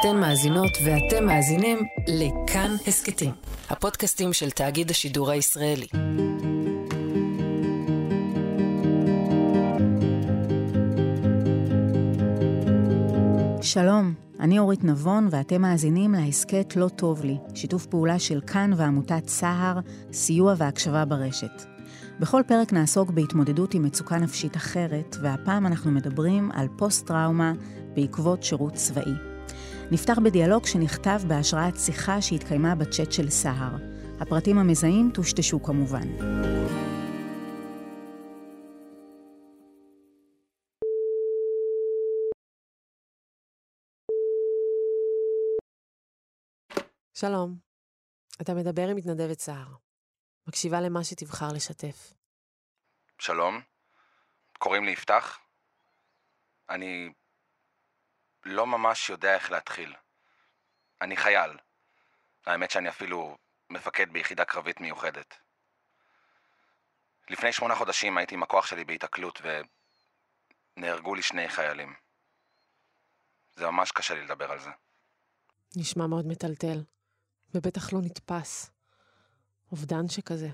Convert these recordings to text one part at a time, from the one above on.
אתן מאזינות ואתם מאזינים לכאן הסכתים, הפודקאסטים של תאגיד השידור הישראלי. שלום, אני אורית נבון ואתם מאזינים להסכת לא טוב לי, שיתוף פעולה של כאן ועמותת סהר, סיוע והקשבה ברשת. בכל פרק נעסוק בהתמודדות עם מצוקה נפשית אחרת, והפעם אנחנו מדברים על פוסט-טראומה בעקבות שירות צבאי. נפתח בדיאלוג שנכתב בהשראת שיחה שהתקיימה בצ'אט של סהר. הפרטים המזהים טושטשו כמובן. שלום, אתה מדבר עם מתנדבת סער. מקשיבה למה שתבחר לשתף. שלום, קוראים לי יפתח. אני לא ממש יודע איך להתחיל. אני חייל. האמת שאני אפילו מפקד ביחידה קרבית מיוחדת. לפני שמונה חודשים הייתי עם הכוח שלי בהיתקלות ונהרגו לי שני חיילים. זה ממש קשה לי לדבר על זה. נשמע מאוד מטלטל, ובטח לא נתפס. אובדן שכזה.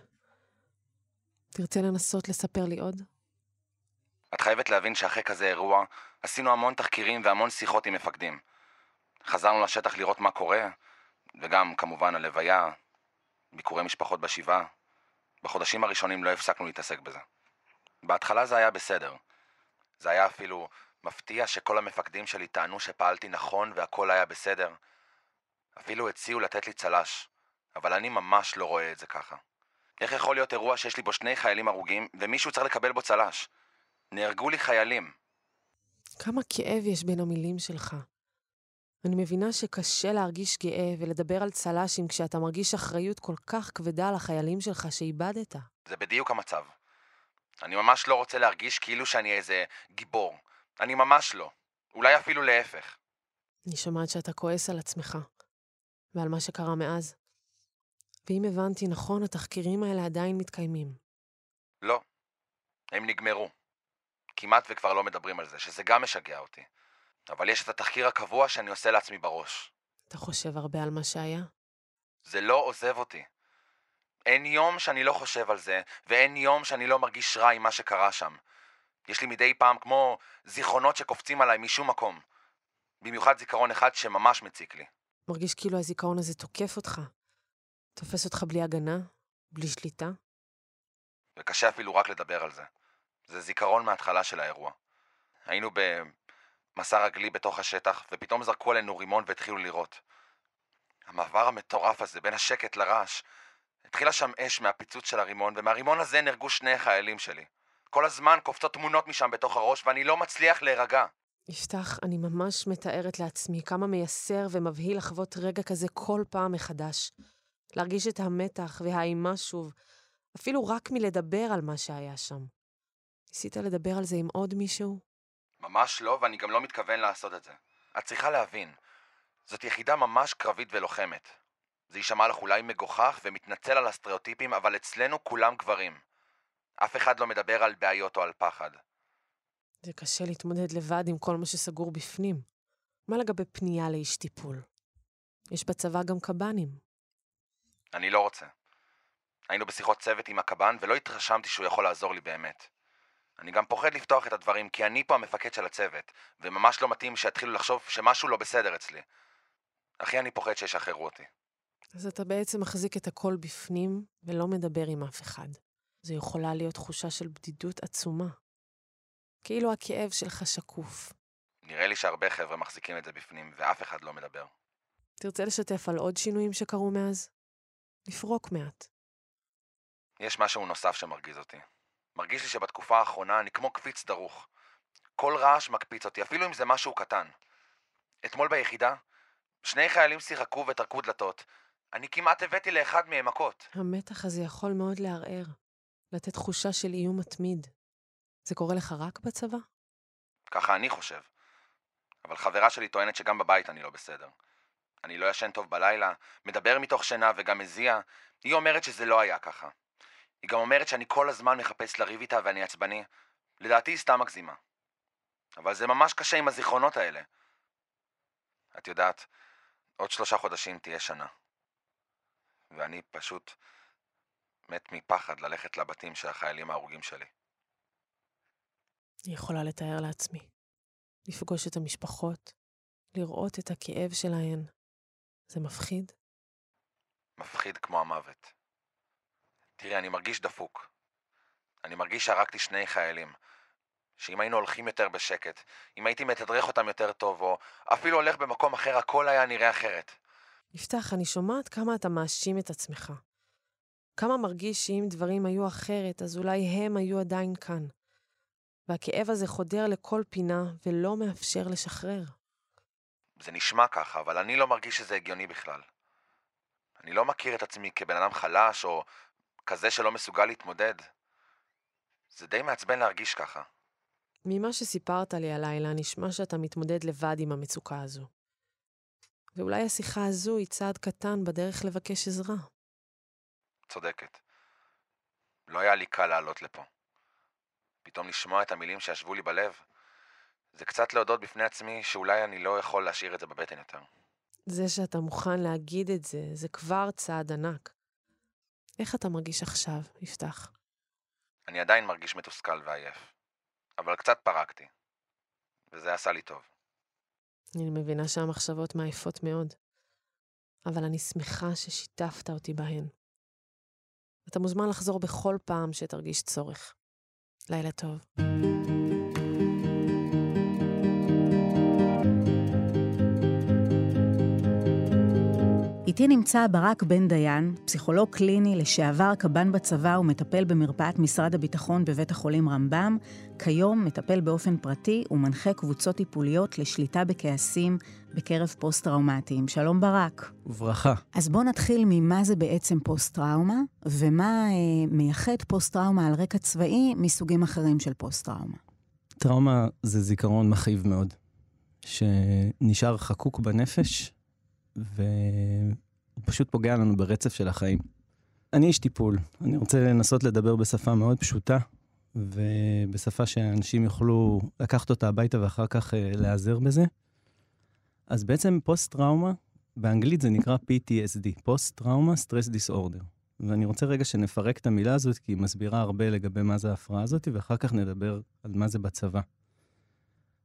תרצה לנסות לספר לי עוד? את חייבת להבין שאחרי כזה אירוע עשינו המון תחקירים והמון שיחות עם מפקדים. חזרנו לשטח לראות מה קורה, וגם כמובן הלוויה, ביקורי משפחות בשבעה. בחודשים הראשונים לא הפסקנו להתעסק בזה. בהתחלה זה היה בסדר. זה היה אפילו מפתיע שכל המפקדים שלי טענו שפעלתי נכון והכל היה בסדר. אפילו הציעו לתת לי צל"ש, אבל אני ממש לא רואה את זה ככה. איך יכול להיות אירוע שיש לי בו שני חיילים הרוגים ומישהו צריך לקבל בו צל"ש? נהרגו לי חיילים. כמה כאב יש בין המילים שלך. אני מבינה שקשה להרגיש גאה ולדבר על צל"שים כשאתה מרגיש אחריות כל כך כבדה על החיילים שלך שאיבדת. זה בדיוק המצב. אני ממש לא רוצה להרגיש כאילו שאני איזה גיבור. אני ממש לא. אולי אפילו להפך. אני שומעת שאתה כועס על עצמך, ועל מה שקרה מאז. ואם הבנתי נכון, התחקירים האלה עדיין מתקיימים. לא. הם נגמרו. כמעט וכבר לא מדברים על זה, שזה גם משגע אותי. אבל יש את התחקיר הקבוע שאני עושה לעצמי בראש. אתה חושב הרבה על מה שהיה? זה לא עוזב אותי. אין יום שאני לא חושב על זה, ואין יום שאני לא מרגיש רע עם מה שקרה שם. יש לי מדי פעם כמו זיכרונות שקופצים עליי משום מקום. במיוחד זיכרון אחד שממש מציק לי. מרגיש כאילו הזיכרון הזה תוקף אותך. תופס אותך בלי הגנה, בלי שליטה. וקשה אפילו רק לדבר על זה. זה זיכרון מההתחלה של האירוע. היינו במסע רגלי בתוך השטח, ופתאום זרקו עלינו רימון והתחילו לירות. המעבר המטורף הזה בין השקט לרעש, התחילה שם אש מהפיצוץ של הרימון, ומהרימון הזה נהרגו שני חיילים שלי. כל הזמן קופצות תמונות משם בתוך הראש, ואני לא מצליח להירגע. יפתח, אני ממש מתארת לעצמי כמה מייסר ומבהיל לחוות רגע כזה כל פעם מחדש. להרגיש את המתח והאימה שוב, אפילו רק מלדבר על מה שהיה שם. ניסית לדבר על זה עם עוד מישהו? ממש לא, ואני גם לא מתכוון לעשות את זה. את צריכה להבין, זאת יחידה ממש קרבית ולוחמת. זה יישמע לך אולי מגוחך ומתנצל על הסטריאוטיפים, אבל אצלנו כולם גברים. אף אחד לא מדבר על בעיות או על פחד. זה קשה להתמודד לבד עם כל מה שסגור בפנים. מה לגבי פנייה לאיש טיפול? יש בצבא גם קב"נים. אני לא רוצה. היינו בשיחות צוות עם הקב"ן ולא התרשמתי שהוא יכול לעזור לי באמת. אני גם פוחד לפתוח את הדברים כי אני פה המפקד של הצוות, וממש לא מתאים שיתחילו לחשוב שמשהו לא בסדר אצלי. הכי אני פוחד שישחררו אותי. אז אתה בעצם מחזיק את הכל בפנים ולא מדבר עם אף אחד. זו יכולה להיות תחושה של בדידות עצומה. כאילו הכאב שלך שקוף. נראה לי שהרבה חבר'ה מחזיקים את זה בפנים, ואף אחד לא מדבר. תרצה לשתף על עוד שינויים שקרו מאז? לפרוק מעט. יש משהו נוסף שמרגיז אותי. מרגיש לי שבתקופה האחרונה אני כמו קפיץ דרוך. כל רעש מקפיץ אותי, אפילו אם זה משהו קטן. אתמול ביחידה, שני חיילים שיחקו וטרקו דלתות. אני כמעט הבאתי לאחד מהם מכות. המתח הזה יכול מאוד לערער, לתת תחושה של איום מתמיד. זה קורה לך רק בצבא? ככה אני חושב. אבל חברה שלי טוענת שגם בבית אני לא בסדר. אני לא ישן טוב בלילה, מדבר מתוך שינה וגם מזיע. היא אומרת שזה לא היה ככה. היא גם אומרת שאני כל הזמן מחפש לריב איתה ואני עצבני. לדעתי היא סתם מגזימה. אבל זה ממש קשה עם הזיכרונות האלה. את יודעת, עוד שלושה חודשים תהיה שנה. ואני פשוט מת מפחד ללכת לבתים של החיילים ההרוגים שלי. אני יכולה לתאר לעצמי. לפגוש את המשפחות, לראות את הכאב שלהן. זה מפחיד? מפחיד כמו המוות. תראי, אני מרגיש דפוק. אני מרגיש שהרגתי שני חיילים. שאם היינו הולכים יותר בשקט, אם הייתי מתדרך אותם יותר טוב, או אפילו הולך במקום אחר, הכל היה נראה אחרת. יפתח, אני שומעת כמה אתה מאשים את עצמך. כמה מרגיש שאם דברים היו אחרת, אז אולי הם היו עדיין כאן. והכאב הזה חודר לכל פינה ולא מאפשר לשחרר. זה נשמע ככה, אבל אני לא מרגיש שזה הגיוני בכלל. אני לא מכיר את עצמי כבן אדם חלש, או כזה שלא מסוגל להתמודד. זה די מעצבן להרגיש ככה. ממה שסיפרת לי הלילה, נשמע שאתה מתמודד לבד עם המצוקה הזו. ואולי השיחה הזו היא צעד קטן בדרך לבקש עזרה. צודקת. לא היה לי קל לעלות לפה. פתאום לשמוע את המילים שישבו לי בלב, זה קצת להודות בפני עצמי שאולי אני לא יכול להשאיר את זה בבטן יותר. זה שאתה מוכן להגיד את זה, זה כבר צעד ענק. איך אתה מרגיש עכשיו, יפתח? אני עדיין מרגיש מתוסכל ועייף, אבל קצת פרקתי, וזה עשה לי טוב. אני מבינה שהמחשבות מעייפות מאוד, אבל אני שמחה ששיתפת אותי בהן. אתה מוזמן לחזור בכל פעם שתרגיש צורך. לילה טוב. איתי נמצא ברק בן דיין, פסיכולוג קליני, לשעבר קב"ן בצבא ומטפל במרפאת משרד הביטחון בבית החולים רמב"ם, כיום מטפל באופן פרטי ומנחה קבוצות טיפוליות לשליטה בכעסים בקרב פוסט-טראומטיים. שלום ברק. וברכה. אז בואו נתחיל ממה זה בעצם פוסט-טראומה, ומה אה, מייחד פוסט-טראומה על רקע צבאי מסוגים אחרים של פוסט-טראומה. טראומה זה זיכרון מכאיב מאוד, שנשאר חקוק בנפש, והוא פשוט פוגע לנו ברצף של החיים. אני איש טיפול, אני רוצה לנסות לדבר בשפה מאוד פשוטה, ובשפה שאנשים יוכלו לקחת אותה הביתה ואחר כך uh, להיעזר בזה. אז בעצם פוסט-טראומה, באנגלית זה נקרא PTSD, פוסט-טראומה סטרס דיסאורדר. ואני רוצה רגע שנפרק את המילה הזאת, כי היא מסבירה הרבה לגבי מה זה ההפרעה הזאת, ואחר כך נדבר על מה זה בצבא.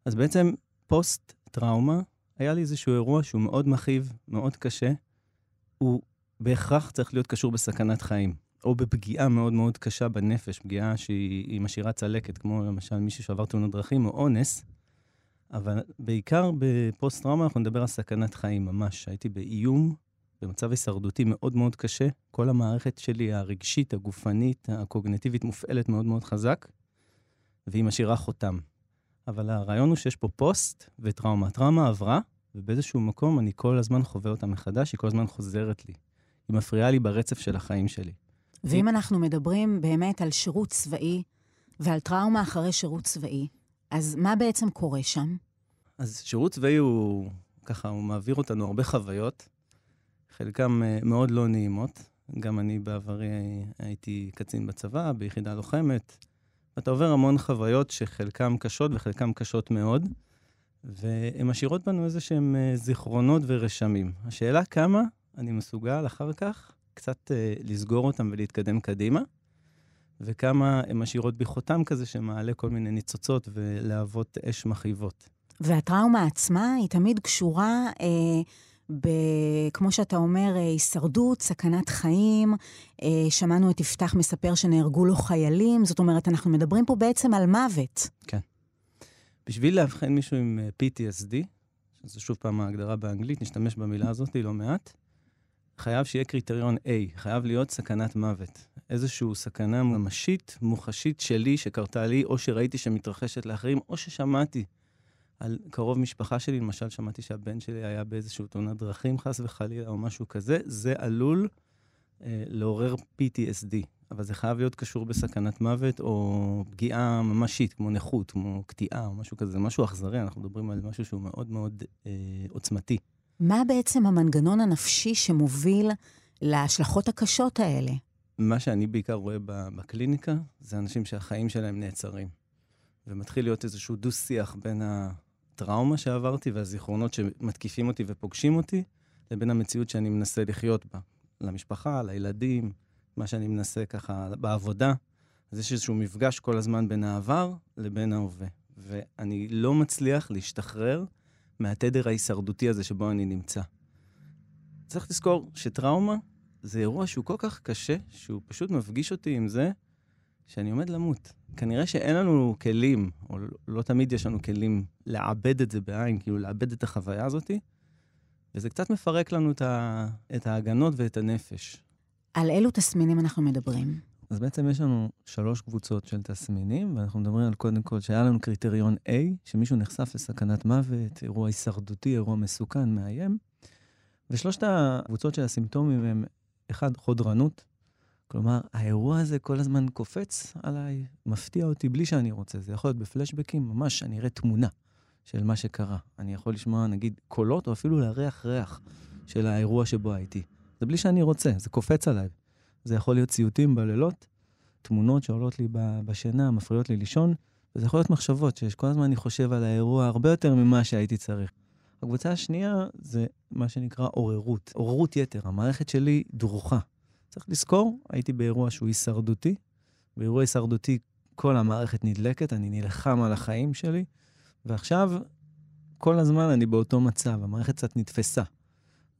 אז בעצם פוסט-טראומה היה לי איזשהו אירוע שהוא מאוד מכאיב, מאוד קשה. הוא בהכרח צריך להיות קשור בסכנת חיים, או בפגיעה מאוד מאוד קשה בנפש, פגיעה שהיא משאירה צלקת, כמו למשל מישהו שעבר תאונות דרכים או אונס. אבל בעיקר בפוסט-טראומה אנחנו נדבר על סכנת חיים ממש. הייתי באיום, במצב הישרדותי מאוד מאוד קשה. כל המערכת שלי, הרגשית, הגופנית, הקוגנטיבית, מופעלת מאוד מאוד חזק, והיא משאירה חותם. אבל הרעיון הוא שיש פה פוסט וטראומה. טראומה עברה, ובאיזשהו מקום אני כל הזמן חווה אותה מחדש, היא כל הזמן חוזרת לי. היא מפריעה לי ברצף של החיים שלי. ואם אנחנו מדברים באמת על שירות צבאי ועל טראומה אחרי שירות צבאי, אז מה בעצם קורה שם? אז שירות צבאי הוא, ככה, הוא מעביר אותנו הרבה חוויות, חלקם אה, מאוד לא נעימות. גם אני בעברי הייתי קצין בצבא, ביחידה לוחמת. אתה עובר המון חוויות שחלקם קשות וחלקם קשות מאוד, והן משאירות בנו איזה שהם אה, זיכרונות ורשמים. השאלה כמה אני מסוגל אחר כך קצת uh, לסגור אותם ולהתקדם קדימה, וכמה הן משאירות בי חותם כזה שמעלה כל מיני ניצוצות ולהבות אש מכאיבות. והטראומה עצמה היא תמיד קשורה אה, ב, כמו שאתה אומר, אה, הישרדות, סכנת חיים. אה, שמענו את יפתח מספר שנהרגו לו חיילים, זאת אומרת, אנחנו מדברים פה בעצם על מוות. כן. בשביל לאבחן מישהו עם אה, PTSD, שזה שוב פעם ההגדרה באנגלית, נשתמש במילה הזאת לא מעט, חייב שיהיה קריטריון A, חייב להיות סכנת מוות. איזושהי סכנה ממשית, מוחשית שלי, שקרתה לי, או שראיתי שמתרחשת לאחרים, או ששמעתי על קרוב משפחה שלי, למשל שמעתי שהבן שלי היה באיזשהו תאונת דרכים, חס וחלילה, או משהו כזה, זה עלול לעורר PTSD. אבל זה חייב להיות קשור בסכנת מוות, או פגיעה ממשית, כמו נכות, כמו קטיעה, או משהו כזה. זה משהו אכזרי, אנחנו מדברים על משהו שהוא מאוד מאוד אה, עוצמתי. מה בעצם המנגנון הנפשי שמוביל להשלכות הקשות האלה? מה שאני בעיקר רואה בקליניקה, זה אנשים שהחיים שלהם נעצרים. ומתחיל להיות איזשהו דו-שיח בין הטראומה שעברתי והזיכרונות שמתקיפים אותי ופוגשים אותי, לבין המציאות שאני מנסה לחיות בה. למשפחה, לילדים, מה שאני מנסה ככה בעבודה. אז יש איזשהו מפגש כל הזמן בין העבר לבין ההווה. ואני לא מצליח להשתחרר מהתדר ההישרדותי הזה שבו אני נמצא. צריך לזכור שטראומה זה אירוע שהוא כל כך קשה, שהוא פשוט מפגיש אותי עם זה שאני עומד למות. כנראה שאין לנו כלים, או לא תמיד יש לנו כלים לעבד את זה בעין, כאילו לעבד את החוויה הזאתי, וזה קצת מפרק לנו את, ה, את ההגנות ואת הנפש. על אילו תסמינים אנחנו מדברים? אז בעצם יש לנו שלוש קבוצות של תסמינים, ואנחנו מדברים על קודם כל שהיה לנו קריטריון A, שמישהו נחשף לסכנת מוות, אירוע הישרדותי, אירוע מסוכן, מאיים. ושלושת הקבוצות של הסימפטומים הם, אחד, חודרנות. כלומר, האירוע הזה כל הזמן קופץ עליי, מפתיע אותי בלי שאני רוצה. זה יכול להיות בפלשבקים, ממש אני אראה תמונה של מה שקרה. אני יכול לשמוע, נגיד, קולות, או אפילו להריח ריח של האירוע שבו הייתי. זה בלי שאני רוצה, זה קופץ עליי. זה יכול להיות ציוטים בלילות, תמונות שעולות לי בשינה, מפריעות לי לישון, וזה יכול להיות מחשבות, שיש כל הזמן אני חושב על האירוע הרבה יותר ממה שהייתי צריך. הקבוצה השנייה זה מה שנקרא עוררות, עוררות יתר. המערכת שלי דרוכה. צריך לזכור, הייתי באירוע שהוא הישרדותי. באירוע הישרדותי כל המערכת נדלקת, אני נלחם על החיים שלי, ועכשיו כל הזמן אני באותו מצב, המערכת קצת נתפסה.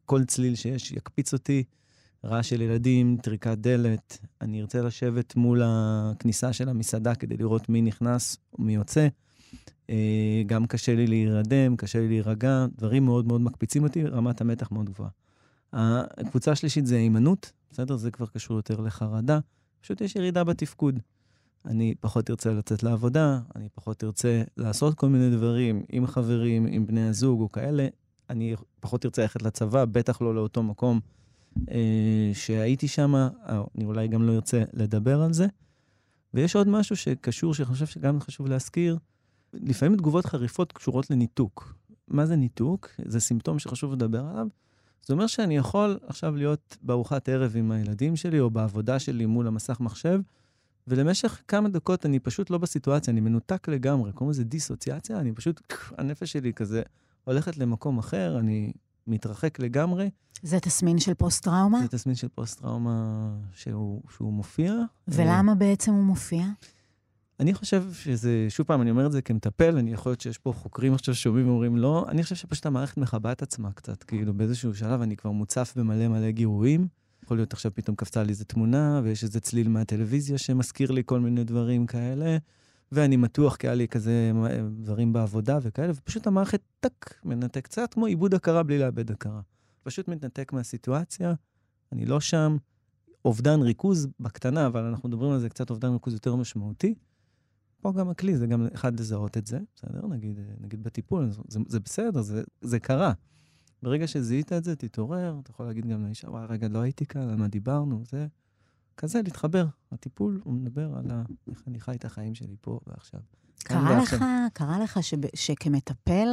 כל צליל שיש יקפיץ אותי, רעש של ילדים, טריקת דלת, אני ארצה לשבת מול הכניסה של המסעדה כדי לראות מי נכנס ומי יוצא. אה, גם קשה לי להירדם, קשה לי להירגע, דברים מאוד מאוד מקפיצים אותי, רמת המתח מאוד גבוהה. הקבוצה השלישית זה הימנעות, בסדר? זה כבר קשור יותר לחרדה. פשוט יש ירידה בתפקוד. אני פחות ארצה לצאת לעבודה, אני פחות ארצה לעשות כל מיני דברים עם חברים, עם בני הזוג או כאלה. אני פחות ארצה ללכת לצבא, בטח לא לאותו מקום אה, שהייתי שם, אני אולי גם לא ארצה לדבר על זה. ויש עוד משהו שקשור, שאני חושב שגם חשוב להזכיר, לפעמים תגובות חריפות קשורות לניתוק. מה זה ניתוק? זה סימפטום שחשוב לדבר עליו. זה אומר שאני יכול עכשיו להיות בארוחת ערב עם הילדים שלי, או בעבודה שלי מול המסך מחשב, ולמשך כמה דקות אני פשוט לא בסיטואציה, אני מנותק לגמרי. קוראים לזה דיסוציאציה, אני פשוט, הנפש שלי כזה הולכת למקום אחר, אני מתרחק לגמרי. זה תסמין של פוסט-טראומה? זה תסמין של פוסט-טראומה שהוא, שהוא מופיע. ולמה בעצם הוא מופיע? אני חושב שזה, שוב פעם, אני אומר את זה כמטפל, אני יכול להיות שיש פה חוקרים עכשיו ששומעים ואומרים לא, אני חושב שפשוט המערכת מכבה את עצמה קצת, כאילו באיזשהו שלב אני כבר מוצף במלא מלא גירויים. יכול להיות עכשיו פתאום קפצה לי איזה תמונה, ויש איזה צליל מהטלוויזיה שמזכיר לי כל מיני דברים כאלה, ואני מתוח כי היה לי כזה דברים בעבודה וכאלה, ופשוט המערכת טק, מנתק קצת כמו עיבוד הכרה בלי לאבד הכרה. פשוט מתנתק מהסיטואציה, אני לא שם. אובדן ריכוז בקטנה, אבל אנחנו מדברים על זה קצת אובדן ריכוז יותר משמעותי. פה גם הכלי, זה גם אחד לזהות את זה, בסדר? נגיד, נגיד בטיפול, זה, זה בסדר, זה, זה קרה. ברגע שזיהית את זה, תתעורר, אתה יכול להגיד גם לאישה, וואי, רגע, לא הייתי כאן, על מה דיברנו, זה כזה, להתחבר. הטיפול, הוא מדבר על ה... איך אני חי את החיים שלי פה ועכשיו. קרה לך, קרה לך שב, שכמטפל,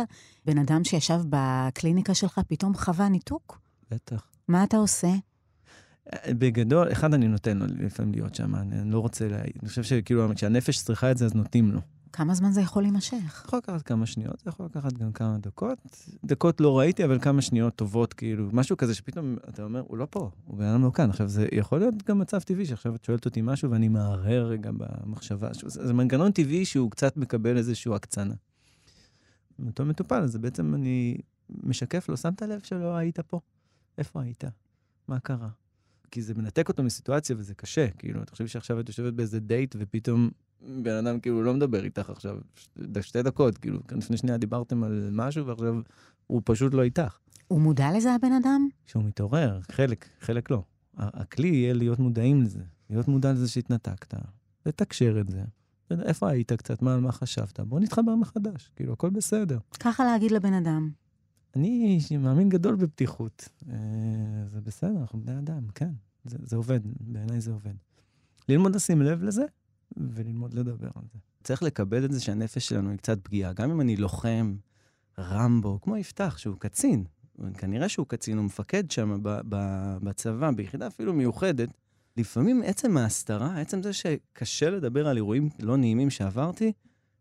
בן אדם שישב בקליניקה שלך פתאום חווה ניתוק? בטח. מה אתה עושה? בגדול, אחד, אני נותן לו לפעמים להיות שם, אני לא רוצה, לה... אני חושב שכאילו, כשהנפש צריכה את זה, אז נותנים לו. כמה זמן זה יכול להימשך? יכול לקחת כמה שניות, זה יכול לקחת גם כמה דקות. דקות לא ראיתי, אבל כמה שניות טובות, כאילו, משהו כזה שפתאום אתה אומר, הוא לא פה, הוא בן אדם לא כאן. עכשיו, זה יכול להיות גם מצב טבעי, שעכשיו את שואלת אותי משהו ואני מהרהר רגע במחשבה. זה, זה מנגנון טבעי שהוא קצת מקבל איזושהי הקצנה. אותו מטופל, זה בעצם אני משקף לו, שמת לב שלא היית פה? איפה היית? מה קרה? כי זה מנתק אותו מסיטואציה וזה קשה. כאילו, אתה חושב שעכשיו את יושבת באיזה דייט ופתאום בן אדם כאילו לא מדבר איתך עכשיו שתי דקות, כאילו, לפני שנייה דיברתם על משהו ועכשיו הוא פשוט לא איתך. הוא מודע לזה הבן אדם? כשהוא מתעורר, חלק, חלק לא. הכלי יהיה להיות מודעים לזה, להיות מודע לזה שהתנתקת, לתקשר את זה. איפה היית קצת, מה, מה חשבת? בוא נתחבר מחדש, כאילו, הכל בסדר. ככה להגיד לבן אדם. אני מאמין גדול בפתיחות. אה, זה בסדר, אנחנו בני אדם, כן. זה, זה עובד, בעיניי זה עובד. ללמוד לשים לב לזה, וללמוד לדבר על זה. צריך לקבל את זה שהנפש שלנו היא קצת פגיעה. גם אם אני לוחם, רמבו, כמו יפתח, שהוא קצין, כנראה שהוא קצין, הוא מפקד שם בצבא, ביחידה אפילו מיוחדת, לפעמים עצם ההסתרה, עצם זה שקשה לדבר על אירועים לא נעימים שעברתי,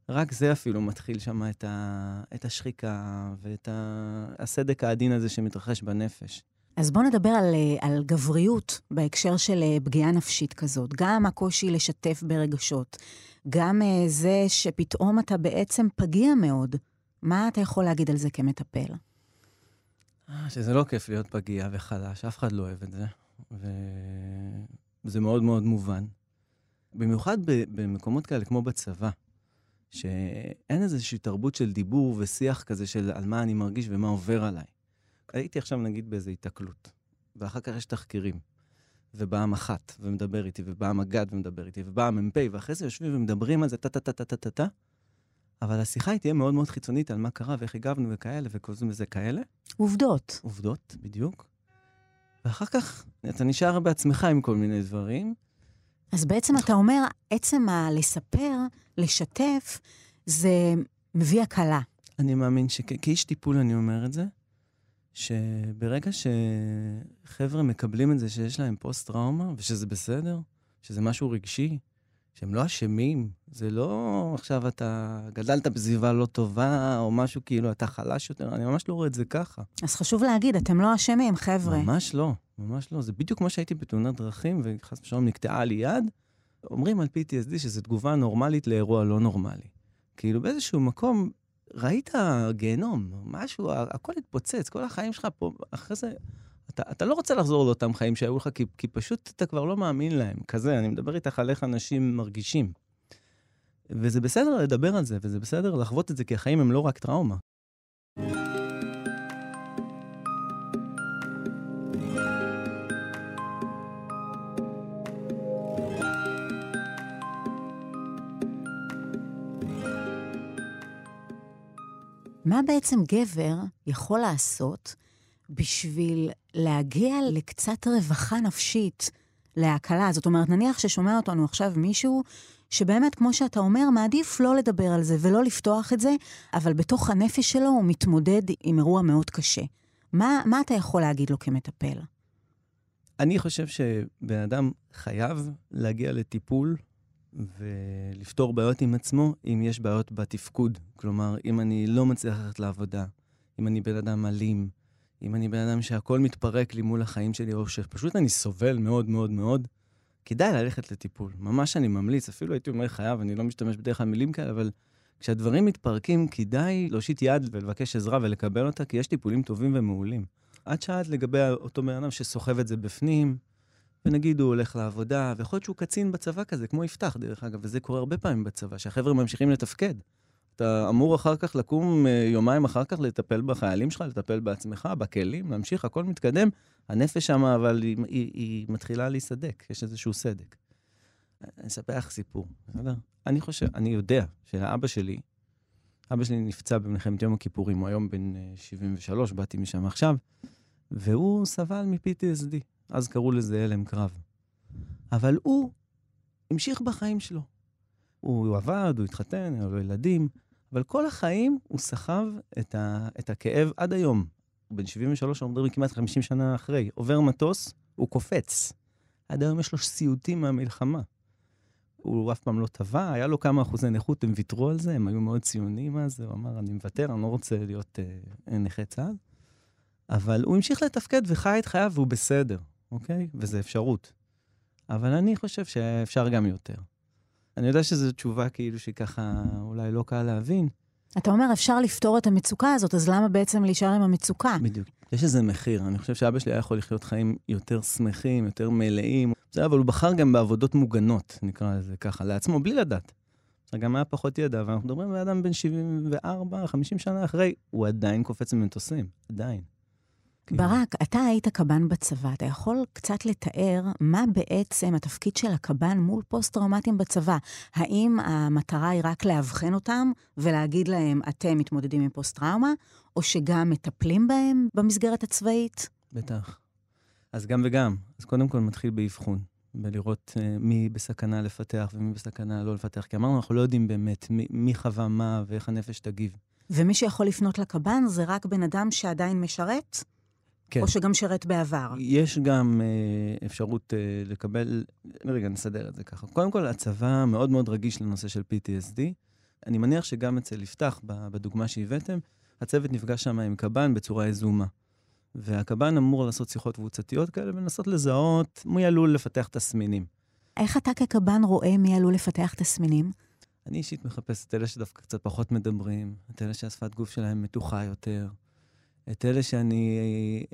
רק זה אפילו מתחיל שם את, ה, את השחיקה ואת ה, הסדק העדין הזה שמתרחש בנפש. אז בואו נדבר על, אה, על גבריות בהקשר של אה, פגיעה נפשית כזאת. גם הקושי לשתף ברגשות, גם אה, זה שפתאום אתה בעצם פגיע מאוד. מה אתה יכול להגיד על זה כמטפל? שזה לא כיף להיות פגיע וחלש, אף אחד לא אוהב את זה. וזה מאוד מאוד מובן. במיוחד במקומות כאלה כמו בצבא, שאין איזושהי תרבות של דיבור ושיח כזה של על מה אני מרגיש ומה עובר עליי. הייתי עכשיו נגיד באיזו היתקלות, ואחר כך יש תחקירים, ובא המח"ט ומדבר איתי, ובא המג"ד ומדבר איתי, ובא המ"פ, ואחרי זה יושבים ומדברים על זה טה-טה-טה-טה-טה, אבל השיחה היא תהיה מאוד מאוד חיצונית על מה קרה ואיך הגבנו וכאלה, וקוראים לזה כאלה. עובדות. עובדות, בדיוק. ואחר כך אתה נשאר בעצמך עם כל מיני דברים. אז בעצם אתה אומר, עצם הלספר, לשתף, זה מביא הקלה. אני מאמין שכאיש טיפול אני אומר את זה, שברגע שחבר'ה מקבלים את זה שיש להם פוסט-טראומה, ושזה בסדר, שזה משהו רגשי, שהם לא אשמים, זה לא עכשיו אתה גדלת בסביבה לא טובה, או משהו כאילו אתה חלש יותר, אני ממש לא רואה את זה ככה. אז חשוב להגיד, אתם לא אשמים, חבר'ה. ממש לא, ממש לא. זה בדיוק כמו שהייתי בתאונת דרכים, וחס ושלום נקטעה לי יד, אומרים על PTSD שזו תגובה נורמלית לאירוע לא נורמלי. כאילו באיזשהו מקום ראית גיהנום, משהו, הכל התפוצץ, כל החיים שלך פה, אחרי זה, אתה, אתה לא רוצה לחזור לאותם חיים שהיו לך, כי, כי פשוט אתה כבר לא מאמין להם. כזה, אני מדבר איתך על איך אנשים מרגישים. וזה בסדר לדבר על זה, וזה בסדר לחוות את זה, כי החיים הם לא רק טראומה. מה בעצם גבר יכול לעשות בשביל להגיע לקצת רווחה נפשית, להקלה? זאת אומרת, נניח ששומע אותנו עכשיו מישהו שבאמת, כמו שאתה אומר, מעדיף לא לדבר על זה ולא לפתוח את זה, אבל בתוך הנפש שלו הוא מתמודד עם אירוע מאוד קשה. מה, מה אתה יכול להגיד לו כמטפל? אני חושב שבן אדם חייב להגיע לטיפול ולפתור בעיות עם עצמו אם יש בעיות בתפקוד. כלומר, אם אני לא מצליח ללכת לעבודה, אם אני בן אדם אלים, אם אני בן אדם שהכל מתפרק לי מול החיים שלי, או שפשוט אני סובל מאוד מאוד מאוד, כדאי ללכת לטיפול. ממש אני ממליץ, אפילו הייתי אומר חייב, אני לא משתמש בדרך כלל מילים כאלה, אבל כשהדברים מתפרקים, כדאי להושיט יד ולבקש עזרה ולקבל אותה, כי יש טיפולים טובים ומעולים. את שאלת לגבי אותו בן אדם שסוחב את זה בפנים, ונגיד הוא הולך לעבודה, ויכול להיות שהוא קצין בצבא כזה, כמו יפתח דרך אגב, וזה קורה הרבה פעמים בצבא, שהחבר'ה ממשיכים לתפקד. אתה אמור אחר כך לקום אה, יומיים אחר כך לטפל בחיילים שלך, לטפל בעצמך, בכלים, להמשיך, הכל מתקדם. הנפש שם, אבל היא, היא, היא מתחילה להיסדק, יש איזשהו סדק. אני אספר לך סיפור, בסדר? אני חושב, אני יודע שהאבא שלי, אבא שלי נפצע במלחמת יום הכיפורים, הוא היום בן 73, אה, באתי משם עכשיו, והוא סבל מ-PTSD. אז קראו לזה הלם קרב. אבל הוא המשיך בחיים שלו. הוא עבד, הוא התחתן, היו לו ילדים, אבל כל החיים הוא סחב את, ה, את הכאב עד היום. הוא בן 73, אנחנו מדברים כמעט 50 שנה אחרי. עובר מטוס, הוא קופץ. עד היום יש לו סיוטים מהמלחמה. הוא אף פעם לא טבע, היה לו כמה אחוזי נכות, הם ויתרו על זה, הם היו מאוד ציוניים אז, הוא אמר, אני מוותר, אני לא רוצה להיות אה, נכה צה"ל. אבל הוא המשיך לתפקד וחי את חייו והוא בסדר. אוקיי? וזו אפשרות. אבל אני חושב שאפשר גם יותר. אני יודע שזו תשובה כאילו שככה אולי לא קל להבין. אתה אומר, אפשר לפתור את המצוקה הזאת, אז למה בעצם להישאר עם המצוקה? בדיוק. יש איזה מחיר. אני חושב שאבא שלי היה יכול לחיות חיים יותר שמחים, יותר מלאים. זה, אבל הוא בחר גם בעבודות מוגנות, נקרא לזה ככה, לעצמו, בלי לדעת. גם היה פחות ידע, ואנחנו מדברים על אדם בן 74, 50 שנה אחרי, הוא עדיין קופץ ממטוסים, עדיין. כן. ברק, אתה היית קב"ן בצבא, אתה יכול קצת לתאר מה בעצם התפקיד של הקב"ן מול פוסט-טראומטיים בצבא? האם המטרה היא רק לאבחן אותם ולהגיד להם, אתם מתמודדים עם פוסט-טראומה, או שגם מטפלים בהם במסגרת הצבאית? בטח. אז גם וגם. אז קודם כל מתחיל באבחון, בלראות אה, מי בסכנה לפתח ומי בסכנה לא לפתח. כי אמרנו, אנחנו לא יודעים באמת מי, מי חווה מה ואיך הנפש תגיב. ומי שיכול לפנות לקב"ן זה רק בן אדם שעדיין משרת? כן. או שגם שירת בעבר? יש גם אה, אפשרות אה, לקבל, רגע, נסדר את זה ככה. קודם כל, הצבא מאוד מאוד רגיש לנושא של PTSD. אני מניח שגם אצל יפתח, בדוגמה שהבאתם, הצוות נפגש שם עם קב"ן בצורה יזומה. והקב"ן אמור לעשות שיחות קבוצתיות כאלה ולנסות לזהות מי עלול לפתח תסמינים. איך אתה כקב"ן רואה מי עלול לפתח תסמינים? אני אישית מחפש את אלה שדווקא קצת פחות מדברים, את אלה שהשפת גוף שלהם מתוחה יותר, את אלה שאני,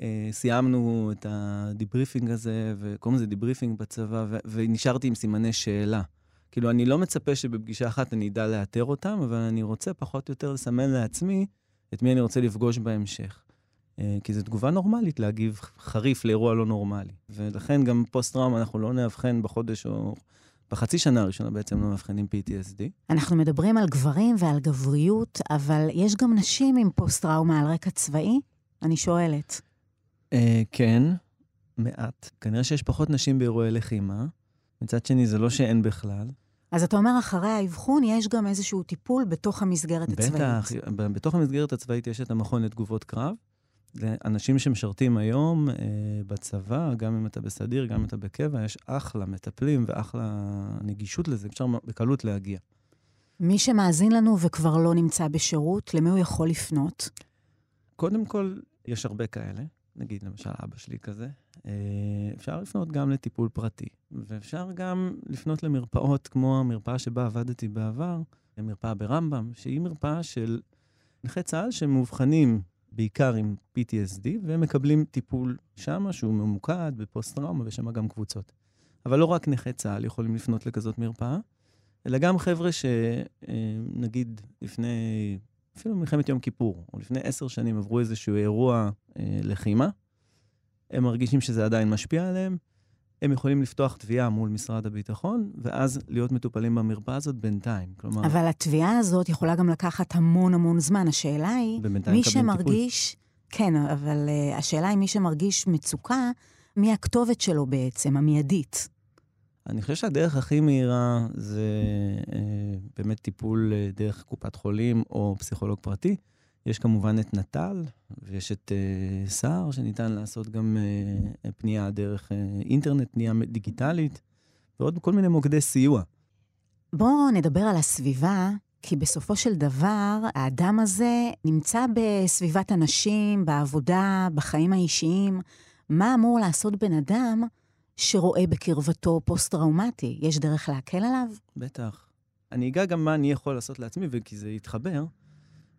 אה, סיימנו את ה debriefing הזה, וקוראים לזה debriefing בצבא, ו- ונשארתי עם סימני שאלה. כאילו, אני לא מצפה שבפגישה אחת אני אדע לאתר אותם, אבל אני רוצה פחות או יותר לסמן לעצמי את מי אני רוצה לפגוש בהמשך. אה, כי זו תגובה נורמלית להגיב חריף לאירוע לא נורמלי. ולכן גם פוסט-טראומה אנחנו לא נאבחן בחודש או בחצי שנה הראשונה בעצם לא מאבחנים PTSD. אנחנו מדברים על גברים ועל גבריות, אבל יש גם נשים עם פוסט-טראומה על רקע צבאי? אני שואלת. Uh, כן, מעט. כנראה שיש פחות נשים באירועי לחימה. מצד שני, זה לא שאין בכלל. אז אתה אומר, אחרי האבחון יש גם איזשהו טיפול בתוך המסגרת הצבאית. בטח, בתוך המסגרת הצבאית יש את המכון לתגובות קרב. זה אנשים שמשרתים היום אה, בצבא, גם אם אתה בסדיר, גם אם אתה בקבע, יש אחלה מטפלים ואחלה נגישות לזה, אפשר בקלות להגיע. מי שמאזין לנו וכבר לא נמצא בשירות, למי הוא יכול לפנות? קודם כל, יש הרבה כאלה. נגיד, למשל, אבא שלי כזה. אה, אפשר לפנות גם לטיפול פרטי, ואפשר גם לפנות למרפאות כמו המרפאה שבה עבדתי בעבר, מרפאה ברמב"ם, שהיא מרפאה של נכי צה"ל שמאובחנים בעיקר עם PTSD, והם מקבלים טיפול שם, שהוא ממוקד בפוסט-טראומה, ושם גם קבוצות. אבל לא רק נכי צה"ל יכולים לפנות לכזאת מרפאה, אלא גם חבר'ה שנגיד לפני, אפילו מלחמת יום כיפור, או לפני עשר שנים עברו איזשהו אירוע אה, לחימה, הם מרגישים שזה עדיין משפיע עליהם, הם יכולים לפתוח תביעה מול משרד הביטחון, ואז להיות מטופלים במרפאה הזאת בינתיים. כלומר... אבל התביעה הזאת יכולה גם לקחת המון המון זמן. השאלה היא, מי שמרגיש... טיפול. כן, אבל uh, השאלה היא מי שמרגיש מצוקה, מי הכתובת שלו בעצם, המיידית. אני חושב שהדרך הכי מהירה זה אה, באמת טיפול אה, דרך קופת חולים או פסיכולוג פרטי. יש כמובן את נט"ל, ויש את uh, סער, שניתן לעשות גם uh, פנייה דרך uh, אינטרנט, פנייה דיגיטלית, ועוד כל מיני מוקדי סיוע. בואו נדבר על הסביבה, כי בסופו של דבר, האדם הזה נמצא בסביבת אנשים, בעבודה, בחיים האישיים. מה אמור לעשות בן אדם שרואה בקרבתו פוסט-טראומטי? יש דרך להקל עליו? בטח. אני אגע גם מה אני יכול לעשות לעצמי, וכי זה יתחבר.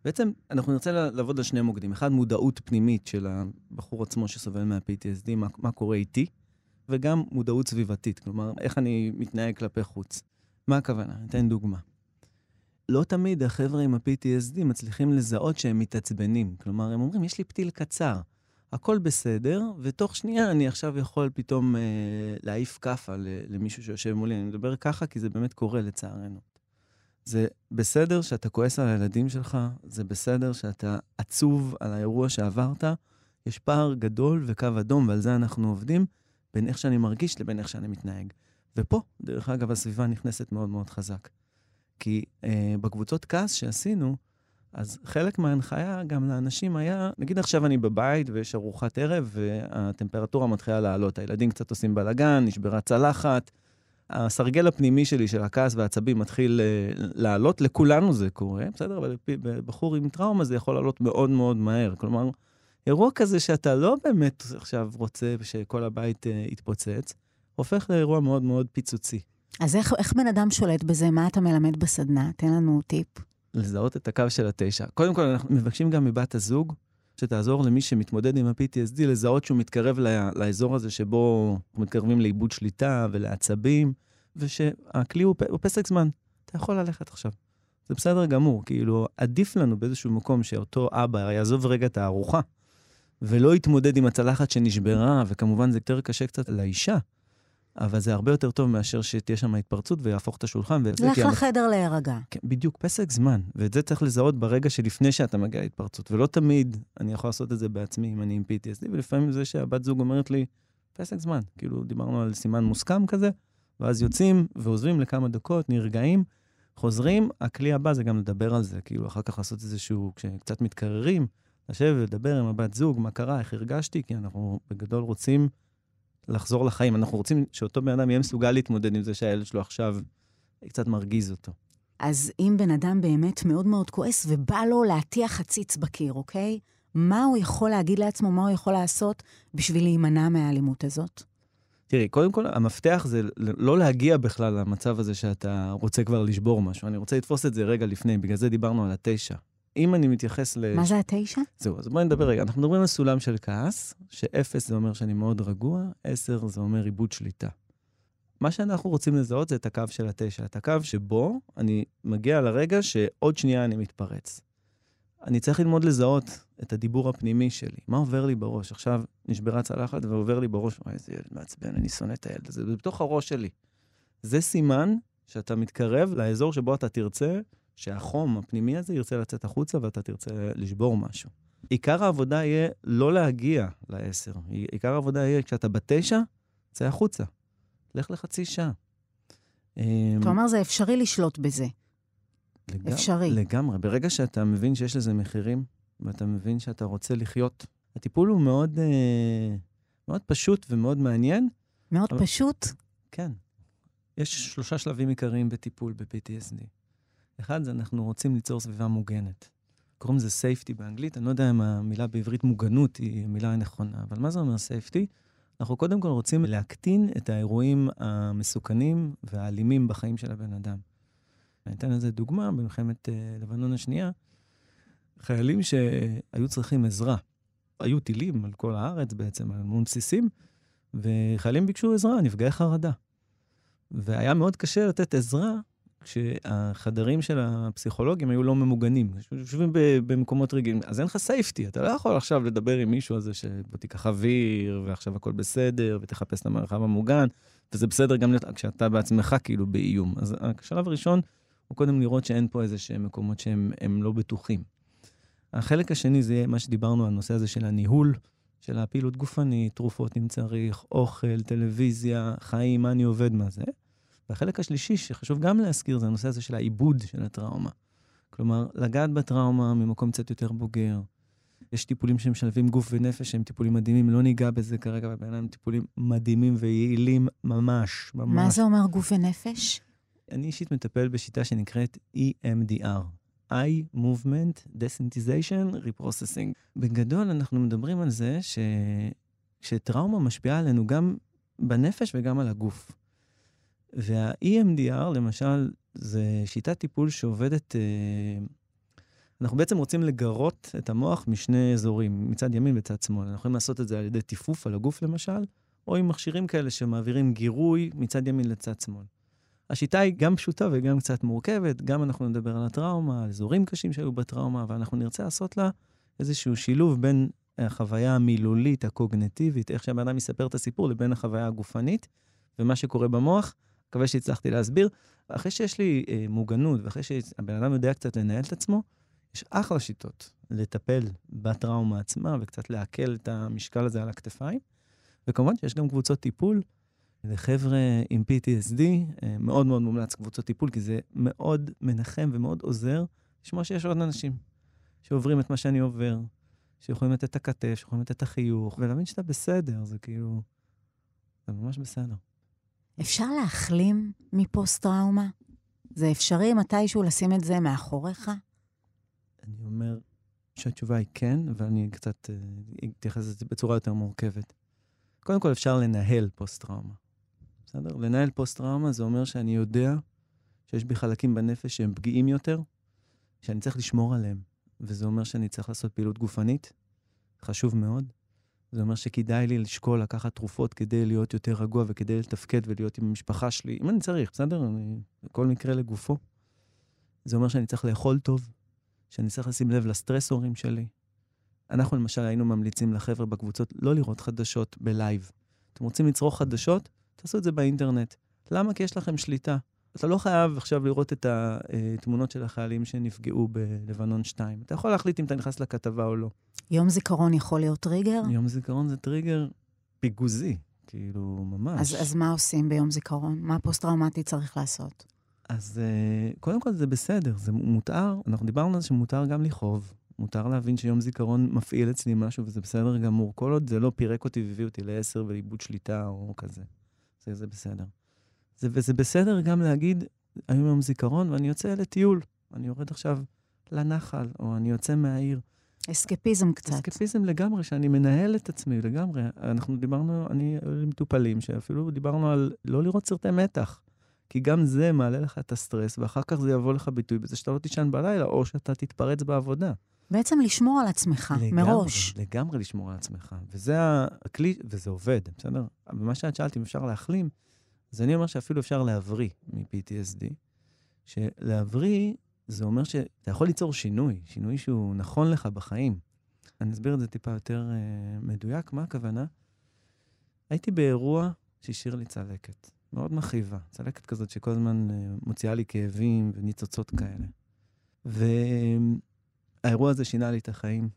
בעצם אנחנו נרצה לעבוד על שני מוקדים. אחד, מודעות פנימית של הבחור עצמו שסובל מה-PTSD, מה, מה קורה איתי, וגם מודעות סביבתית, כלומר, איך אני מתנהג כלפי חוץ. מה הכוונה? אתן דוגמה. לא תמיד החבר'ה עם ה-PTSD מצליחים לזהות שהם מתעצבנים. כלומר, הם אומרים, יש לי פתיל קצר, הכל בסדר, ותוך שנייה אני עכשיו יכול פתאום אה, להעיף כאפה למישהו שיושב מולי. אני מדבר ככה כי זה באמת קורה לצערנו. זה בסדר שאתה כועס על הילדים שלך, זה בסדר שאתה עצוב על האירוע שעברת. יש פער גדול וקו אדום, ועל זה אנחנו עובדים, בין איך שאני מרגיש לבין איך שאני מתנהג. ופה, דרך אגב, הסביבה נכנסת מאוד מאוד חזק. כי אה, בקבוצות כעס שעשינו, אז חלק מההנחיה גם לאנשים היה, נגיד עכשיו אני בבית ויש ארוחת ערב והטמפרטורה מתחילה לעלות, הילדים קצת עושים בלאגן, נשברה צלחת, הסרגל הפנימי שלי של הכעס והעצבים מתחיל uh, לעלות, לכולנו זה קורה, בסדר? אבל בחור עם טראומה זה יכול לעלות מאוד מאוד מהר. כלומר, אירוע כזה שאתה לא באמת עכשיו רוצה שכל הבית uh, יתפוצץ, הופך לאירוע מאוד מאוד פיצוצי. אז איך, איך בן אדם שולט בזה? מה אתה מלמד בסדנה? תן לנו טיפ. לזהות את הקו של התשע. קודם כל, אנחנו מבקשים גם מבת הזוג שתעזור למי שמתמודד עם ה-PTSD לזהות שהוא מתקרב לאזור הזה שבו מתקרבים לאיבוד שליטה ולעצבים, ושהכלי הוא, הוא פסק זמן. אתה יכול ללכת עכשיו. זה בסדר גמור, כאילו, עדיף לנו באיזשהו מקום שאותו אבא יעזוב רגע את הארוחה, ולא יתמודד עם הצלחת שנשברה, וכמובן זה יותר קשה קצת לאישה, אבל זה הרבה יותר טוב מאשר שתהיה שם התפרצות ויהפוך את השולחן. לך לחדר להירגע. כן, בדיוק, פסק זמן. ואת זה צריך לזהות ברגע שלפני שאתה מגיע להתפרצות. ולא תמיד אני יכול לעשות את זה בעצמי אם אני עם PTSD, ולפעמים זה שהבת זוג אומרת לי, פסק זמן. כאילו, דיברנו על סימן מוסכם כזה, ואז יוצאים ועוזבים לכמה דקות, נרגעים, חוזרים. הכלי הבא זה גם לדבר על זה, כאילו, אחר כך לעשות איזשהו, כשקצת מתקררים, לשבת ולדבר עם הבת זוג, מה קרה, איך הרגשתי, כי אנחנו בגדול רוצים לחזור לחיים. אנחנו רוצים שאותו בן אדם יהיה מסוגל להתמודד עם זה שהילד שלו עכשיו קצת מרגיז אותו. אז אם בן אדם באמת מאוד מאוד כועס ובא לו להטיח חציץ בקיר, אוקיי? מה הוא יכול להגיד לעצמו, מה הוא יכול לעשות בשביל להימנע מהאלימות הזאת? תראי, קודם כל, המפתח זה לא להגיע בכלל למצב הזה שאתה רוצה כבר לשבור משהו. אני רוצה לתפוס את זה רגע לפני, בגלל זה דיברנו על התשע. אם אני מתייחס ל... מה זה התשע? זהו, אז בואי נדבר רגע. אנחנו מדברים על סולם של כעס, שאפס זה אומר שאני מאוד רגוע, עשר זה אומר עיבוד שליטה. מה שאנחנו רוצים לזהות זה את הקו של התשע, את הקו שבו אני מגיע לרגע שעוד שנייה אני מתפרץ. אני צריך ללמוד לזהות את הדיבור הפנימי שלי. מה עובר לי בראש? עכשיו נשברה צלחת ועובר לי בראש, וואי, איזה ילד מעצבן, אני שונא את הילד הזה, זה בתוך הראש שלי. זה סימן שאתה מתקרב לאזור שבו אתה תרצה שהחום הפנימי הזה ירצה לצאת החוצה ואתה תרצה לשבור משהו. עיקר העבודה יהיה לא להגיע לעשר. עיקר העבודה יהיה כשאתה בתשע, צא החוצה. לך לחצי שעה. אמ, אתה אומר, זה אפשרי לשלוט בזה. לגמרי, אפשרי. לגמרי. ברגע שאתה מבין שיש לזה מחירים, ואתה מבין שאתה רוצה לחיות, הטיפול הוא מאוד, אה, מאוד פשוט ומאוד מעניין. מאוד אבל... פשוט? כן. יש שלושה שלבים עיקריים בטיפול ב-PTSD. אחד זה אנחנו רוצים ליצור סביבה מוגנת. קוראים לזה safety באנגלית, אני לא יודע אם המילה בעברית מוגנות היא המילה הנכונה, אבל מה זה אומר safety? אנחנו קודם כל רוצים להקטין את האירועים המסוכנים והאלימים בחיים של הבן אדם. אני אתן לזה דוגמה, במלחמת uh, לבנון השנייה, חיילים שהיו צריכים עזרה. היו טילים על כל הארץ בעצם, על המון בסיסים, וחיילים ביקשו עזרה, נפגעי חרדה. והיה מאוד קשה לתת עזרה כשהחדרים של הפסיכולוגים היו לא ממוגנים, יושבים במקומות רגילים, אז אין לך סייפטי, אתה לא יכול עכשיו לדבר עם מישהו על זה שבוא תיקח אוויר, ועכשיו הכל בסדר, ותחפש את המרחב המוגן, וזה בסדר גם כשאתה בעצמך כאילו באיום. אז השלב הראשון הוא קודם לראות שאין פה איזה שהם מקומות שהם לא בטוחים. החלק השני זה מה שדיברנו, הנושא הזה של הניהול, של הפעילות גופנית, תרופות אם צריך, אוכל, טלוויזיה, חיים, מה אני עובד, מה זה. והחלק השלישי, שחשוב גם להזכיר, זה הנושא הזה של העיבוד של הטראומה. כלומר, לגעת בטראומה ממקום קצת יותר בוגר. יש טיפולים שמשלבים גוף ונפש, שהם טיפולים מדהימים, לא ניגע בזה כרגע, אבל בעיניי הם טיפולים מדהימים ויעילים ממש, ממש. מה זה אומר גוף ונפש? אני אישית מטפל בשיטה שנקראת EMDR, Eye Movement Desensitization Reprocessing. בגדול, אנחנו מדברים על זה ש... שטראומה משפיעה עלינו גם בנפש וגם על הגוף. וה-EMDR, למשל, זה שיטת טיפול שעובדת... אה, אנחנו בעצם רוצים לגרות את המוח משני אזורים, מצד ימין וצד שמאל. אנחנו יכולים לעשות את זה על ידי טיפוף על הגוף, למשל, או עם מכשירים כאלה שמעבירים גירוי מצד ימין לצד שמאל. השיטה היא גם פשוטה וגם קצת מורכבת, גם אנחנו נדבר על הטראומה, על אזורים קשים שהיו בטראומה, אבל אנחנו נרצה לעשות לה איזשהו שילוב בין החוויה המילולית, הקוגנטיבית, איך שהבן אדם יספר את הסיפור, לבין החוויה הגופנית ומה שקורה במוח. מקווה שהצלחתי להסביר. אחרי שיש לי אה, מוגנות ואחרי שהבן אדם יודע קצת לנהל את עצמו, יש אחלה שיטות לטפל בטראומה עצמה וקצת לעכל את המשקל הזה על הכתפיים. וכמובן שיש גם קבוצות טיפול לחבר'ה עם PTSD, אה, מאוד מאוד מומלץ קבוצות טיפול, כי זה מאוד מנחם ומאוד עוזר לשמוע שיש עוד אנשים שעוברים את מה שאני עובר, שיכולים לתת את הכתף, שיכולים לתת את החיוך, ולהבין שאתה בסדר, זה כאילו, זה ממש בסדר. אפשר להחלים מפוסט-טראומה? זה אפשרי מתישהו לשים את זה מאחוריך? אני אומר שהתשובה היא כן, ואני קצת אה, אתייחס לזה בצורה יותר מורכבת. קודם כל, אפשר לנהל פוסט-טראומה. בסדר? לנהל פוסט-טראומה זה אומר שאני יודע שיש בי חלקים בנפש שהם פגיעים יותר, שאני צריך לשמור עליהם. וזה אומר שאני צריך לעשות פעילות גופנית, חשוב מאוד. זה אומר שכדאי לי לשקול לקחת תרופות כדי להיות יותר רגוע וכדי לתפקד ולהיות עם המשפחה שלי, אם אני צריך, בסדר? אני, כל מקרה לגופו. זה אומר שאני צריך לאכול טוב, שאני צריך לשים לב לסטרסורים שלי. אנחנו למשל היינו ממליצים לחבר'ה בקבוצות לא לראות חדשות ב live. אתם רוצים לצרוך חדשות? תעשו את זה באינטרנט. למה? כי יש לכם שליטה. אתה לא חייב עכשיו לראות את התמונות של החיילים שנפגעו בלבנון 2. אתה יכול להחליט אם אתה נכנס לכתבה או לא. יום זיכרון יכול להיות טריגר? יום זיכרון זה טריגר פיגוזי, כאילו, ממש. אז, אז מה עושים ביום זיכרון? מה פוסט-טראומטי צריך לעשות? אז uh, קודם כל זה בסדר, זה מותר, אנחנו דיברנו על זה שמותר גם לכאוב, מותר להבין שיום זיכרון מפעיל אצלי משהו וזה בסדר גמור, כל עוד זה לא פירק אותי והביא אותי לעשר ולאיבוד שליטה או כזה. זה, זה בסדר. זה, וזה בסדר גם להגיד, היום יום זיכרון, ואני יוצא לטיול. אני יורד עכשיו לנחל, או אני יוצא מהעיר. אסקפיזם קצת. אסקפיזם לגמרי, שאני מנהל את עצמי לגמרי. אנחנו דיברנו, אני עם מטופלים, שאפילו דיברנו על לא לראות סרטי מתח. כי גם זה מעלה לך את הסטרס, ואחר כך זה יבוא לך ביטוי בזה שאתה לא תישן בלילה, או שאתה תתפרץ בעבודה. בעצם לשמור על עצמך, לגמרי, מראש. לגמרי לשמור על עצמך. וזה הכלי, וזה עובד, בסדר? ומה שאת שאלת, אם אפשר להחלים, אז אני אומר שאפילו אפשר להבריא מ-PTSD. שלהבריא, זה אומר שאתה יכול ליצור שינוי, שינוי שהוא נכון לך בחיים. אני אסביר את זה טיפה יותר uh, מדויק, מה הכוונה? הייתי באירוע שהשאיר לי צלקת, מאוד מכאיבה. צלקת כזאת שכל הזמן uh, מוציאה לי כאבים וניצוצות כאלה. והאירוע הזה שינה לי את החיים.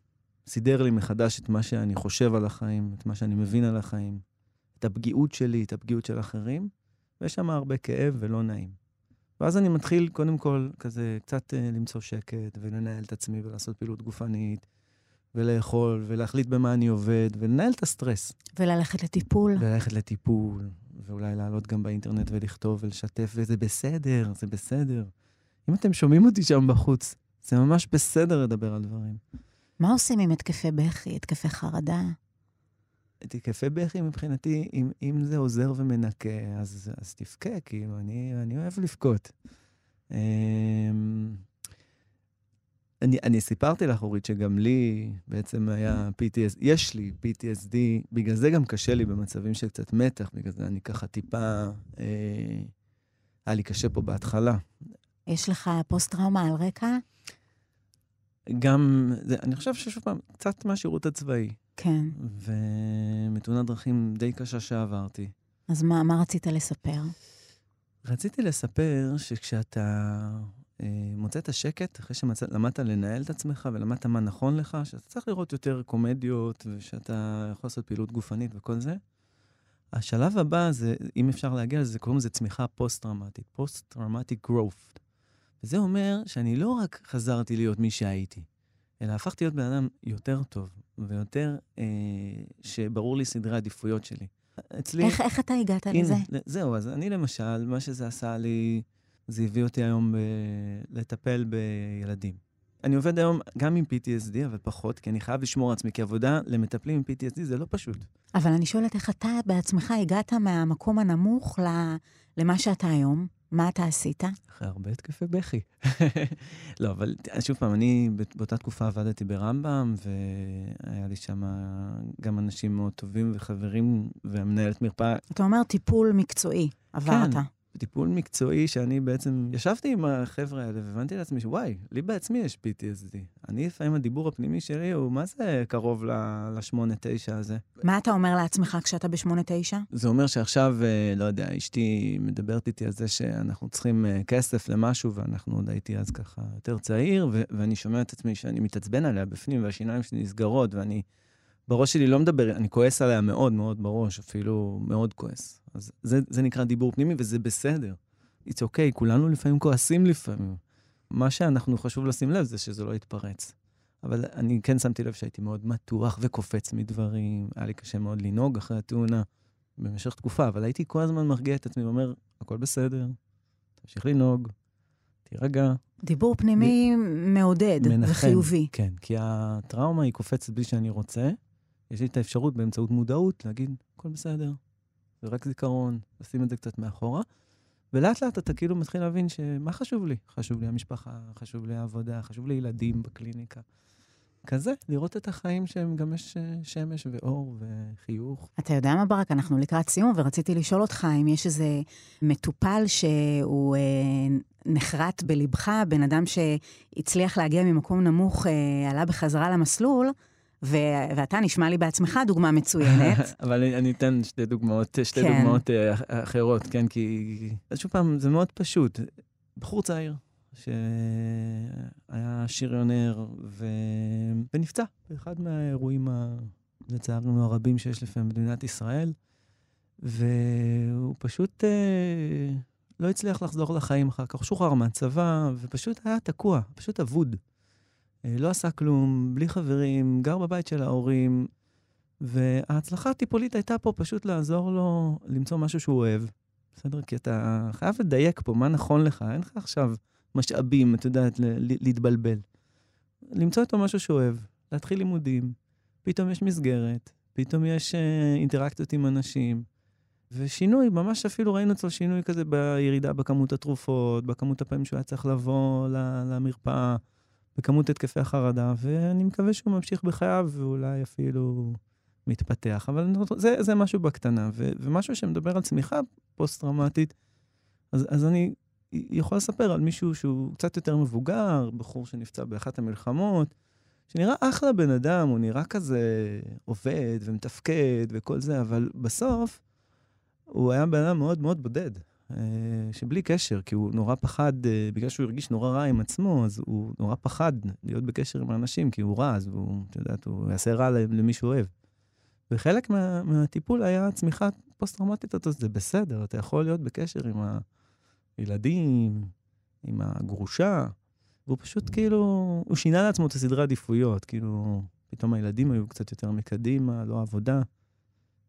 סידר לי מחדש את מה שאני חושב על החיים, את מה שאני מבין על החיים, את הפגיעות שלי, את הפגיעות של אחרים, ויש שם הרבה כאב ולא נעים. ואז אני מתחיל קודם כל כזה קצת uh, למצוא שקט ולנהל את עצמי ולעשות פעילות גופנית ולאכול ולהחליט במה אני עובד ולנהל את הסטרס. וללכת לטיפול. וללכת לטיפול, ואולי לעלות גם באינטרנט ולכתוב ולשתף, וזה בסדר, זה בסדר. אם אתם שומעים אותי שם בחוץ, זה ממש בסדר לדבר על דברים. מה עושים עם התקפי בכי, התקפי חרדה? התקפי בכי מבחינתי, אם, אם זה עוזר ומנקה, אז, אז תבכה, כאילו, אני, אני אוהב לבכות. אמ, אני, אני סיפרתי לך, אורית, שגם לי בעצם היה PTSD, יש לי PTSD, בגלל זה גם קשה לי במצבים של קצת מתח, בגלל זה אני ככה טיפה, אה, היה לי קשה פה בהתחלה. יש לך פוסט-טראומה על רקע? גם, זה, אני חושב ששוב פעם, קצת מהשירות הצבאי. כן. ומתאונת דרכים די קשה שעברתי. אז מה, מה רצית לספר? רציתי לספר שכשאתה אה, מוצא את השקט, אחרי שלמדת לנהל את עצמך ולמדת מה נכון לך, שאתה צריך לראות יותר קומדיות ושאתה יכול לעשות פעילות גופנית וכל זה, השלב הבא זה, אם אפשר להגיע לזה, קוראים לזה צמיחה פוסט-טראומטית, post-traumatic growth. וזה אומר שאני לא רק חזרתי להיות מי שהייתי, אלא הפכתי להיות בן אדם יותר טוב ויותר אה, שברור לי סדרי העדיפויות שלי. אצלי... איך, איך אתה הגעת הנה, לזה? זהו, אז אני למשל, מה שזה עשה לי, זה הביא אותי היום ב... לטפל בילדים. אני עובד היום גם עם PTSD, אבל פחות, כי אני חייב לשמור על עצמי, כי עבודה למטפלים עם PTSD זה לא פשוט. אבל אני שואלת איך אתה בעצמך הגעת מהמקום הנמוך למה שאתה היום. מה אתה עשית? אחרי הרבה התקפי בכי. לא, אבל שוב פעם, אני באותה תקופה עבדתי ברמב"ם, והיה לי שם גם אנשים מאוד טובים וחברים, והמנהלת מרפאה. אתה אומר טיפול מקצועי, עברת. כן, טיפול מקצועי שאני בעצם ישבתי עם החבר'ה האלה והבנתי לעצמי שוואי, לי בעצמי יש PTSD. אני לפעמים הדיבור הפנימי שלי הוא מה זה קרוב ל-8-9 הזה. מה אתה אומר לעצמך כשאתה ב-8-9? זה אומר שעכשיו, אה, לא יודע, אשתי מדברת איתי על זה שאנחנו צריכים אה, כסף למשהו, ואנחנו עוד הייתי אז ככה יותר צעיר, ואני שומע את עצמי שאני מתעצבן עליה בפנים, והשיניים שלי נסגרות, ואני... בראש שלי לא מדבר, אני כועס עליה מאוד מאוד בראש, אפילו מאוד כועס. אז זה, זה נקרא דיבור פנימי, וזה בסדר. It's okay, כולנו לפעמים כועסים לפעמים. מה שאנחנו חשוב לשים לב זה שזה לא יתפרץ. אבל אני כן שמתי לב שהייתי מאוד מתוח וקופץ מדברים, היה לי קשה מאוד לנהוג אחרי התאונה במשך תקופה, אבל הייתי כל הזמן מרגיע את עצמי ואומר, הכל בסדר, תמשיך לנהוג, תירגע. דיבור פנימי ב... מעודד מנחם, וחיובי. כן, כי הטראומה היא קופצת בלי שאני רוצה, יש לי את האפשרות באמצעות מודעות להגיד, הכל בסדר, זה רק זיכרון, לשים את זה קצת מאחורה. ולאט לאט אתה כאילו מתחיל להבין שמה חשוב לי? חשוב לי המשפחה, חשוב לי העבודה, חשוב לי ילדים בקליניקה. כזה, לראות את החיים שהם גם יש אה, שמש ואור וחיוך. אתה יודע מה, ברק? אנחנו לקראת סיום, ורציתי לשאול אותך אם יש איזה מטופל שהוא אה, נחרט בלבך, בן אדם שהצליח להגיע ממקום נמוך, אה, עלה בחזרה למסלול, ו- ואתה נשמע לי בעצמך דוגמה מצוינת. אבל אני, אני אתן שתי דוגמאות, שתי כן. דוגמאות uh, אחרות, כן? כי... שוב פעם, זה מאוד פשוט. בחור צעיר, שהיה שריונר ו... ונפצע באחד מהאירועים, ה... לצערנו הרבים שיש לפעמים במדינת ישראל, והוא פשוט אה, לא הצליח לחזור לחיים אחר כך. שוחרר מהצבא, ופשוט היה תקוע, פשוט אבוד. אה, לא עשה כלום, בלי חברים, גר בבית של ההורים, וההצלחה הטיפולית הייתה פה פשוט לעזור לו למצוא משהו שהוא אוהב, בסדר? כי אתה חייב לדייק פה מה נכון לך, אין לך עכשיו משאבים, את יודעת, להתבלבל. למצוא איתו משהו שאוהב, להתחיל לימודים, פתאום יש מסגרת, פתאום יש אה, אינטראקציות עם אנשים, ושינוי, ממש אפילו ראינו אצלו שינוי כזה בירידה בכמות התרופות, בכמות הפעמים שהוא היה צריך לבוא למרפאה, בכמות התקפי החרדה, ואני מקווה שהוא ממשיך בחייו ואולי אפילו מתפתח. אבל זה, זה משהו בקטנה, ו, ומשהו שמדבר על צמיחה פוסט-טראומטית, אז, אז אני יכול לספר על מישהו שהוא קצת יותר מבוגר, בחור שנפצע באחת המלחמות, שנראה אחלה בן אדם, הוא נראה כזה עובד ומתפקד וכל זה, אבל בסוף הוא היה בן אדם מאוד מאוד בודד, שבלי קשר, כי הוא נורא פחד, אה, בגלל שהוא הרגיש נורא רע עם עצמו, אז הוא נורא פחד להיות בקשר עם האנשים, כי הוא רע, אז הוא, את יודעת, הוא יעשה רע למי שהוא אוהב. וחלק מה, מהטיפול היה צמיחה פוסט-טראומטית, זה בסדר, אתה יכול להיות בקשר עם הילדים, עם הגרושה, והוא פשוט כאילו, הוא שינה לעצמו את הסדרי עדיפויות, כאילו, פתאום הילדים היו קצת יותר מקדימה, לא עבודה.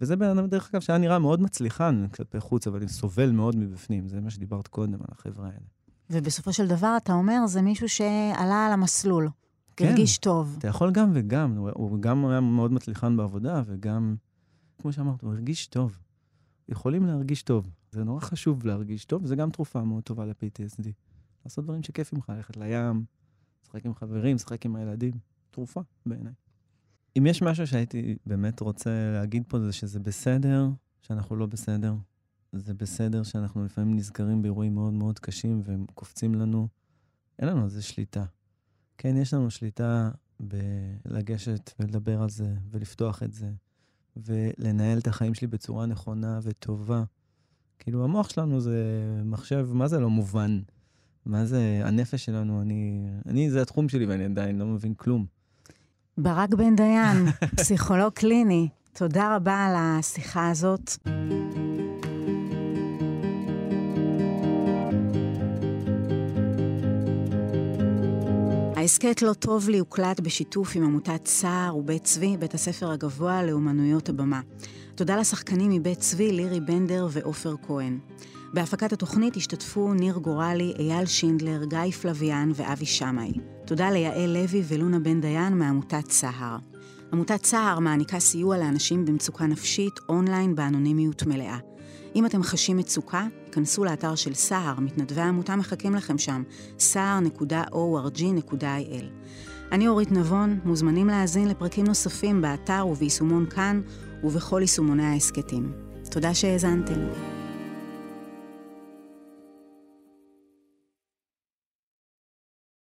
וזה בן אדם, דרך אגב, שהיה נראה מאוד מצליחן כלפי חוץ, אבל סובל מאוד מבפנים, זה מה שדיברת קודם על החבר'ה האלה. ובסופו של דבר, אתה אומר, זה מישהו שעלה על המסלול. כן. הרגיש טוב. אתה יכול גם וגם, הוא, הוא גם היה מאוד מצליחן בעבודה, וגם, כמו שאמרת, הוא הרגיש טוב. יכולים להרגיש טוב. זה נורא חשוב להרגיש טוב, וזה גם תרופה מאוד טובה ל-PTSD. לעשות דברים שכיפים לך, ללכת לים, לשחק עם חברים, לשחק עם הילדים. תרופה, בעיניי. אם יש משהו שהייתי באמת רוצה להגיד פה, זה שזה בסדר שאנחנו לא בסדר. זה בסדר שאנחנו לפעמים נזכרים באירועים מאוד מאוד קשים והם קופצים לנו. אין לנו על זה שליטה. כן, יש לנו שליטה בלגשת ולדבר על זה ולפתוח את זה ולנהל את החיים שלי בצורה נכונה וטובה. כאילו, המוח שלנו זה מחשב, מה זה לא מובן? מה זה הנפש שלנו? אני, אני, זה התחום שלי ואני עדיין לא מבין כלום. ברק בן דיין, פסיכולוג קליני, תודה רבה על השיחה הזאת. ההסכת לא טוב לי הוקלט בשיתוף עם עמותת סער ובית צבי, בית הספר הגבוה לאומנויות הבמה. תודה לשחקנים מבית צבי, לירי בנדר ועופר כהן. בהפקת התוכנית השתתפו ניר גורלי, אייל שינדלר, גיא פלוויאן ואבי שמאי. תודה ליעל לוי ולונה בן דיין מעמותת סהר. עמותת סהר מעניקה סיוע לאנשים במצוקה נפשית אונליין באנונימיות מלאה. אם אתם חשים מצוקה, כנסו לאתר של סהר, מתנדבי העמותה מחכים לכם שם, סהר.org.il. אני אורית נבון, מוזמנים להאזין לפרקים נוספים באתר וביישומון כאן ובכל יישומוני ההסכתים. תודה שהאזנתם.